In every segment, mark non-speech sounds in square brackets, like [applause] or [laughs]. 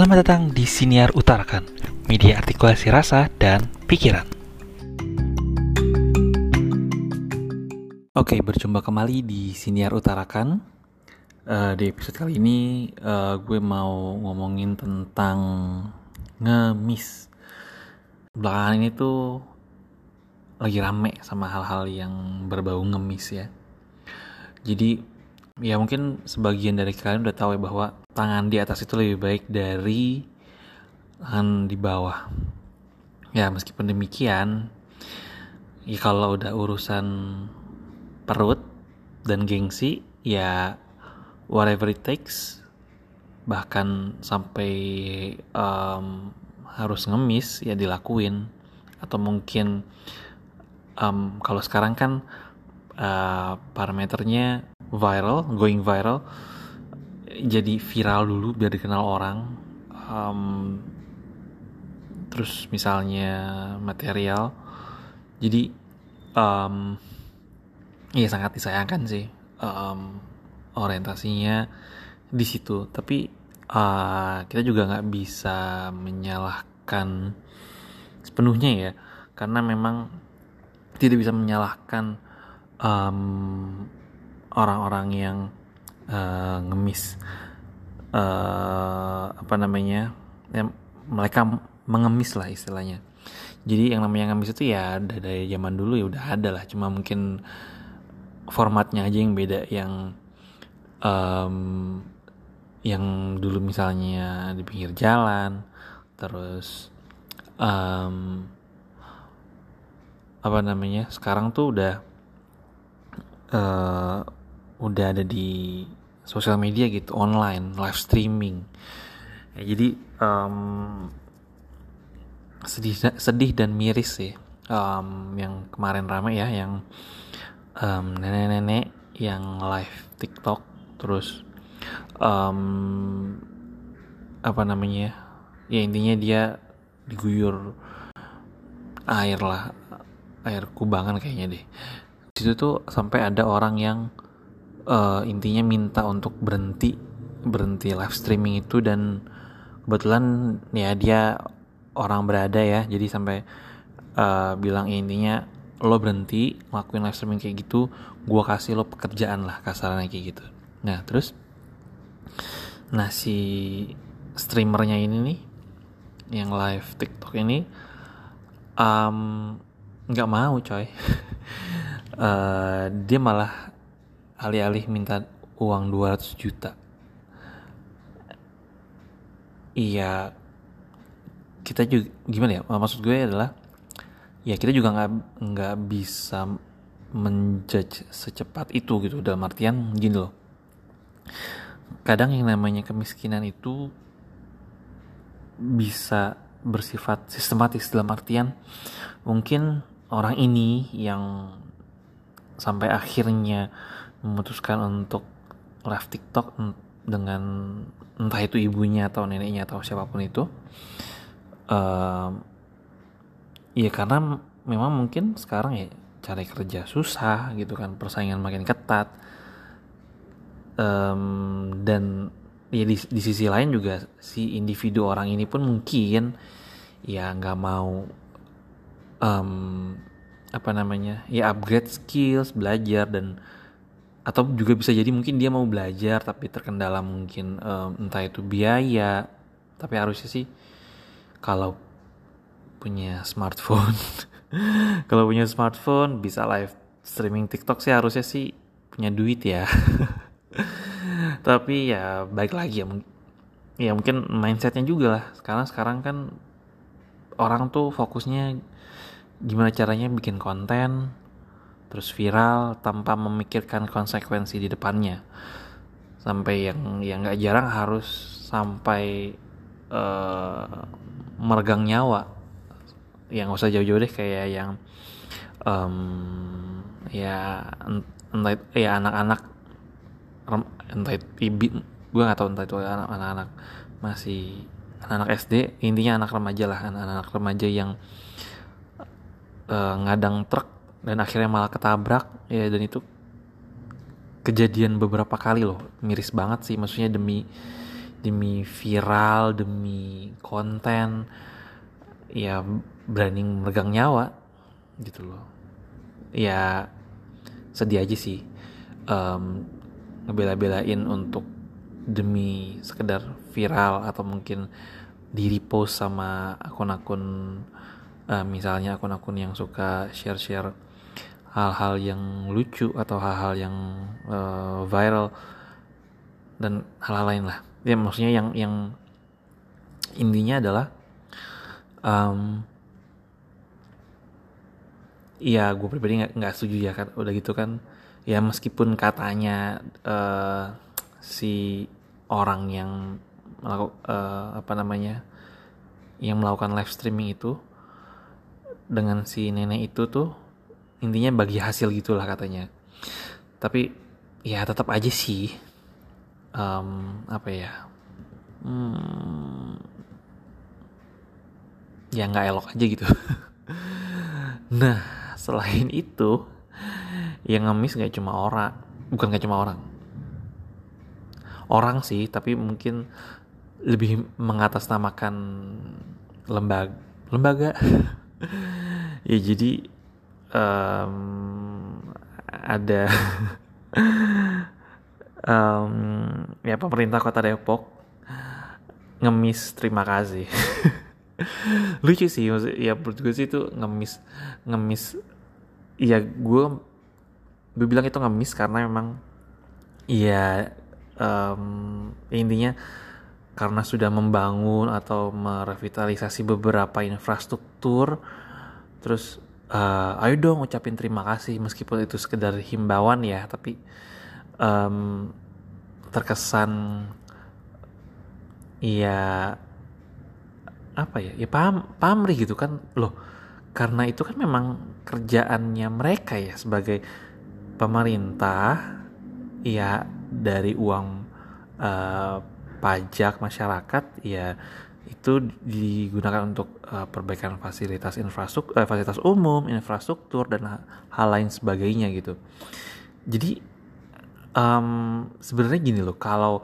Selamat datang di Siniar Utarakan, media artikulasi rasa dan pikiran. Oke, berjumpa kembali di Siniar Utarakan. Uh, di episode kali ini uh, gue mau ngomongin tentang ngemis. Belakangan ini tuh lagi rame sama hal-hal yang berbau ngemis ya. Jadi ya mungkin sebagian dari kalian udah tahu ya bahwa tangan di atas itu lebih baik dari tangan di bawah. Ya meskipun demikian, ya kalau udah urusan perut dan gengsi, ya whatever it takes, bahkan sampai um, harus ngemis ya dilakuin atau mungkin um, kalau sekarang kan uh, parameternya viral, going viral, jadi viral dulu biar dikenal orang. Um, terus misalnya material, jadi um, ya sangat disayangkan sih um, orientasinya di situ. Tapi uh, kita juga nggak bisa menyalahkan sepenuhnya ya, karena memang tidak bisa menyalahkan um, orang-orang yang uh, ngemis uh, apa namanya ya, mereka mengemis lah istilahnya. Jadi yang namanya ngemis itu ya dari zaman dulu ya udah ada lah. Cuma mungkin formatnya aja yang beda yang um, yang dulu misalnya di pinggir jalan terus um, apa namanya sekarang tuh udah uh, udah ada di sosial media gitu online live streaming. Ya, jadi um, sedih sedih dan miris sih um, yang kemarin ramai ya yang um, nenek-nenek yang live TikTok terus um, apa namanya ya intinya dia diguyur air lah air kubangan kayaknya deh. Situ tuh sampai ada orang yang uh, intinya minta untuk berhenti berhenti live streaming itu dan kebetulan ya dia orang berada ya jadi sampai uh, bilang ya, intinya lo berhenti ngelakuin live streaming kayak gitu gua kasih lo pekerjaan lah kasarannya kayak gitu. Nah terus nah si streamernya ini nih yang live TikTok ini um, nggak mau coy. Uh, [laughs] dia malah alih-alih minta uang 200 juta. Iya kita juga gimana ya? Maksud gue adalah ya kita juga nggak nggak bisa menjudge secepat itu gitu. Dalam artian gini loh. Kadang yang namanya kemiskinan itu bisa bersifat sistematis. Dalam artian mungkin orang ini yang sampai akhirnya memutuskan untuk live TikTok dengan entah itu ibunya atau neneknya atau siapa pun itu. Uh, ya karena memang mungkin sekarang ya cari kerja susah gitu kan persaingan makin ketat. Um, dan ya di, di sisi lain juga si individu orang ini pun mungkin ya nggak mau um, apa namanya ya upgrade skills belajar dan atau juga bisa jadi mungkin dia mau belajar tapi terkendala mungkin um, entah itu biaya. Tapi harusnya sih kalau punya smartphone [laughs] kalau punya smartphone bisa live streaming TikTok sih harusnya sih punya duit ya. [laughs] Tapi ya baik lagi ya ya mungkin mindsetnya juga lah. Sekarang sekarang kan orang tuh fokusnya gimana caranya bikin konten terus viral tanpa memikirkan konsekuensi di depannya. Sampai yang yang nggak jarang harus sampai uh, meregang nyawa. Yang nggak usah jauh-jauh deh kayak yang um, ya entah ya anak-anak entah ibi gue nggak tahu entah itu anak-anak masih anak-anak SD intinya anak remaja lah anak-anak remaja yang uh, ngadang truk dan akhirnya malah ketabrak. Ya dan itu kejadian beberapa kali loh. Miris banget sih. Maksudnya demi demi viral demi konten. Ya berani meregang nyawa gitu loh. Ya sedih aja sih. Um, ngebela-belain untuk demi sekedar viral atau mungkin di repost sama akun-akun uh, misalnya akun-akun yang suka share-share hal-hal yang lucu atau hal-hal yang uh, viral dan hal-hal lain lah. Ya maksudnya yang yang intinya adalah um, ya gue pribadi nggak nggak setuju ya kan udah gitu kan ya meskipun katanya uh, si orang yang melakukan uh, apa namanya yang melakukan live streaming itu dengan si nenek itu tuh intinya bagi hasil gitulah katanya. Tapi ya tetap aja sih um, apa ya hmm, ya nggak elok aja gitu. [laughs] Nah selain itu yang ngemis nggak cuma orang bukan nggak cuma orang. Orang sih tapi mungkin lebih mengatasnamakan lembaga lembaga. [laughs] Ya jadi um, ada [laughs] um, ya pemerintah kota Depok ngemis terima kasih. [laughs] Lucu sih ya menurut gue sih itu ngemis ngemis ya gue gue bilang itu ngemis karena memang ya um, intinya karena sudah membangun atau merevitalisasi beberapa infrastruktur terus uh, ayo dong ucapin terima kasih meskipun itu sekedar himbauan ya tapi um, terkesan ya apa ya ya paham pamrih gitu kan. Loh karena itu kan memang kerjaannya mereka ya sebagai pemerintah ya dari uang uh, pajak masyarakat ya itu digunakan untuk uh, perbaikan fasilitas infrastruktur, uh, fasilitas umum, infrastruktur dan hal lain sebagainya gitu. Jadi um, sebenarnya gini loh, kalau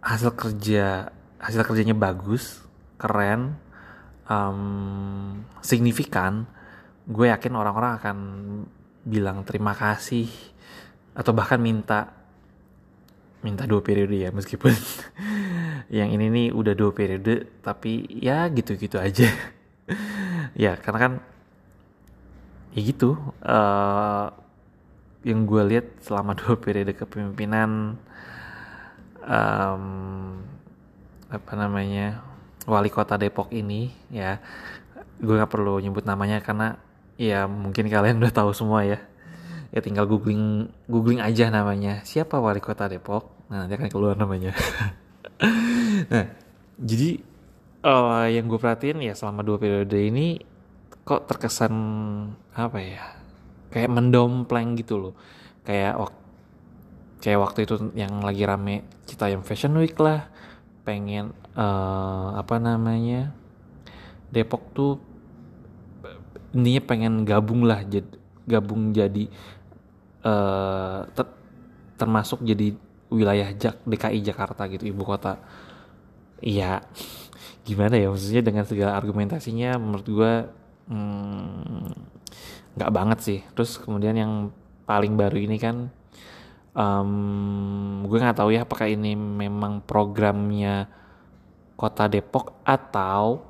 hasil kerja hasil kerjanya bagus, keren, um, signifikan, gue yakin orang-orang akan bilang terima kasih atau bahkan minta minta dua periode ya meskipun [laughs] yang ini nih udah dua periode tapi ya gitu-gitu aja. [laughs] Ya karena kan ya gitu uh, yang gue lihat selama [laughs] dua periode kepemimpinan um, apa namanya wali kota Depok ini ya gue nggak perlu nyebut namanya karena ya mungkin kalian [laughs] udah tahu semua ya. Ya tinggal googling googling aja namanya. Siapa wali kota Depok? Nah nanti akan keluar namanya nah jadi uh, yang gue perhatiin ya selama dua periode ini kok terkesan apa ya kayak mendompleng gitu loh. Kayak wak kayak waktu itu yang lagi rame Citayam Fashion Week lah pengen uh, apa namanya Depok tuh intinya pengen gabung lah jadi gabung jadi uh, ter termasuk jadi wilayah Jak DKI Jakarta gitu ibu kota iya. Gimana ya maksudnya dengan segala argumentasinya menurut gue hmm, nggak hmm, banget sih. Terus kemudian yang paling baru ini kan um, gue nggak tahu ya apakah ini memang programnya kota Depok atau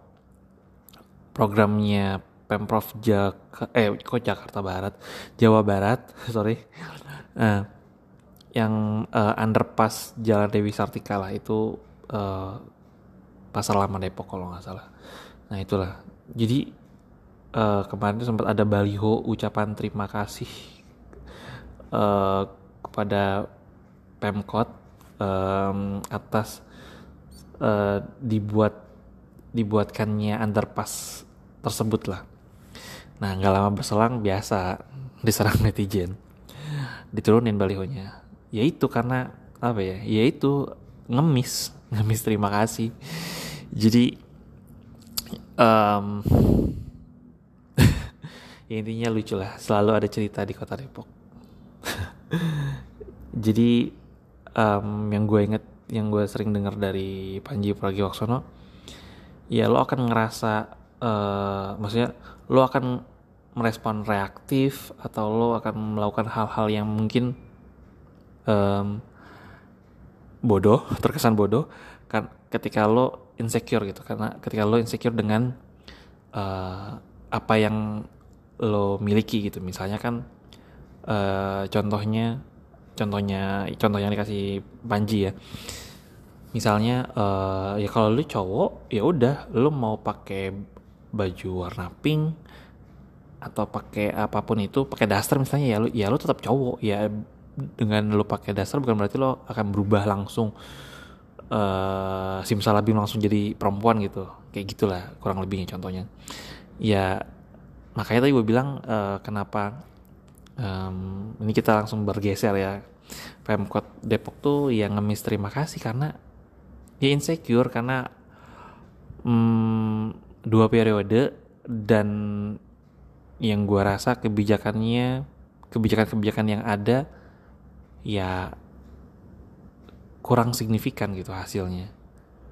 programnya pemprov Jak eh kok Jakarta Barat? Jawa Barat [laughs] sorry. Uh, yang uh, underpass Jalan Dewi Sartika lah itu uh, pasar lama Depok kalau nggak salah nah itulah jadi uh, kemarin sempat ada baliho ucapan terima kasih uh, kepada Pemkot um, atas uh, dibuat dibuatkannya underpass tersebut lah Nah, nggak lama berselang biasa diserang netizen. Diturunin balihonya. Ya itu karena apa ya? Ya itu ngemis, ngemis terima kasih. Jadi um, ya [laughs] intinya lucu lah. Selalu ada cerita di kota Depok. [laughs] Jadi um, yang gue inget yang gue sering dengar dari Panji Pragiwaksono ya lo akan ngerasa uh, maksudnya lo akan merespon reaktif atau lo akan melakukan hal-hal yang mungkin um, bodoh terkesan bodoh kan ketika lo insecure gitu. Karena ketika lo insecure dengan uh, apa yang lo miliki gitu. Misalnya kan uh, contohnya contohnya contoh yang dikasih Panji ya. Misalnya uh, ya kalau lu cowok ya udah lu mau pakai baju warna pink atau pakai apa pun itu pakai daster misalnya ya lu ya lu tetap cowok. Ya dengan lu pakai daster bukan berarti lo akan berubah langsung uh, simsalabim langsung jadi perempuan gitu. Kayak gitulah kurang lebihnya contohnya. Ya makanya tadi gue bilang uh, kenapa um, ini kita langsung bergeser ya. Pemkot Depok tuh yang ngemis terima kasih karena ya insecure karena um, dua periode dan yang gue rasa kebijakannya kebijakan-kebijakan yang ada ya kurang signifikan gitu hasilnya.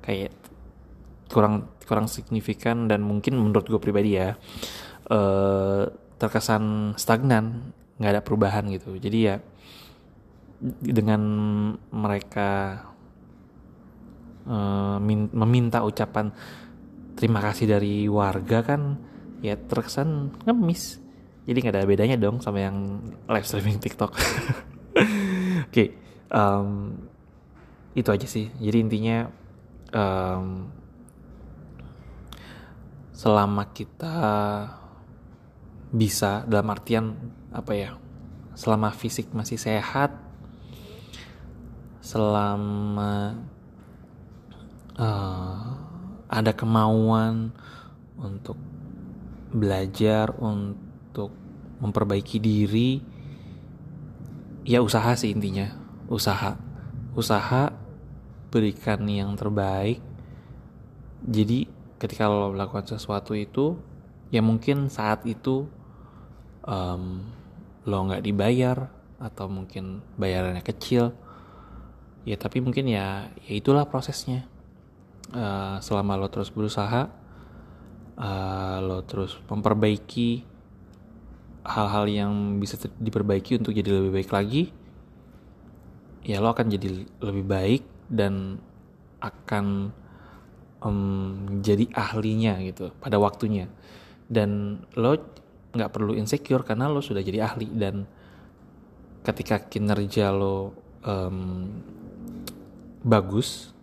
Kayak kurang kurang signifikan dan mungkin menurut gue pribadi ya uh, terkesan stagnan nggak ada perubahan gitu. Jadi ya dengan mereka uh, meminta ucapan terima kasih dari warga kan ya terkesan ngemis. Jadi nggak ada bedanya dong sama yang live streaming TikTok. [laughs] Oke okay, um, itu aja sih. Jadi intinya um, selama kita bisa dalam artian apa ya selama fisik masih sehat selama uh, ada kemauan untuk belajar untuk memperbaiki diri ya usaha sih intinya. Usaha. Usaha berikan yang terbaik. Jadi ketika lo melakukan sesuatu itu ya mungkin saat itu um, lo nggak dibayar atau mungkin bayarannya kecil. Ya tapi mungkin ya ya itulah prosesnya. Uh, selama lo terus berusaha uh, lo terus memperbaiki hal-hal yang bisa diperbaiki untuk jadi lebih baik lagi ya lo akan jadi lebih baik dan akan um, jadi ahlinya gitu pada waktunya. Dan lo nggak perlu insecure karena lo sudah jadi ahli. Dan ketika kinerja lo um, bagus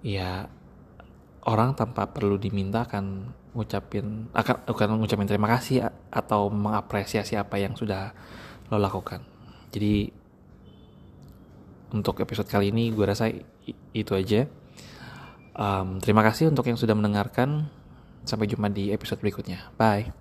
ya orang tanpa perlu diminta akan ngucapin akan akan ngucapin terima kasih atau mengapresiasi apa yang sudah lo lakukan. Jadi untuk episode kali ini gue rasa itu aja. Um, terima kasih untuk yang sudah mendengarkan. Sampai jumpa di episode berikutnya. Bye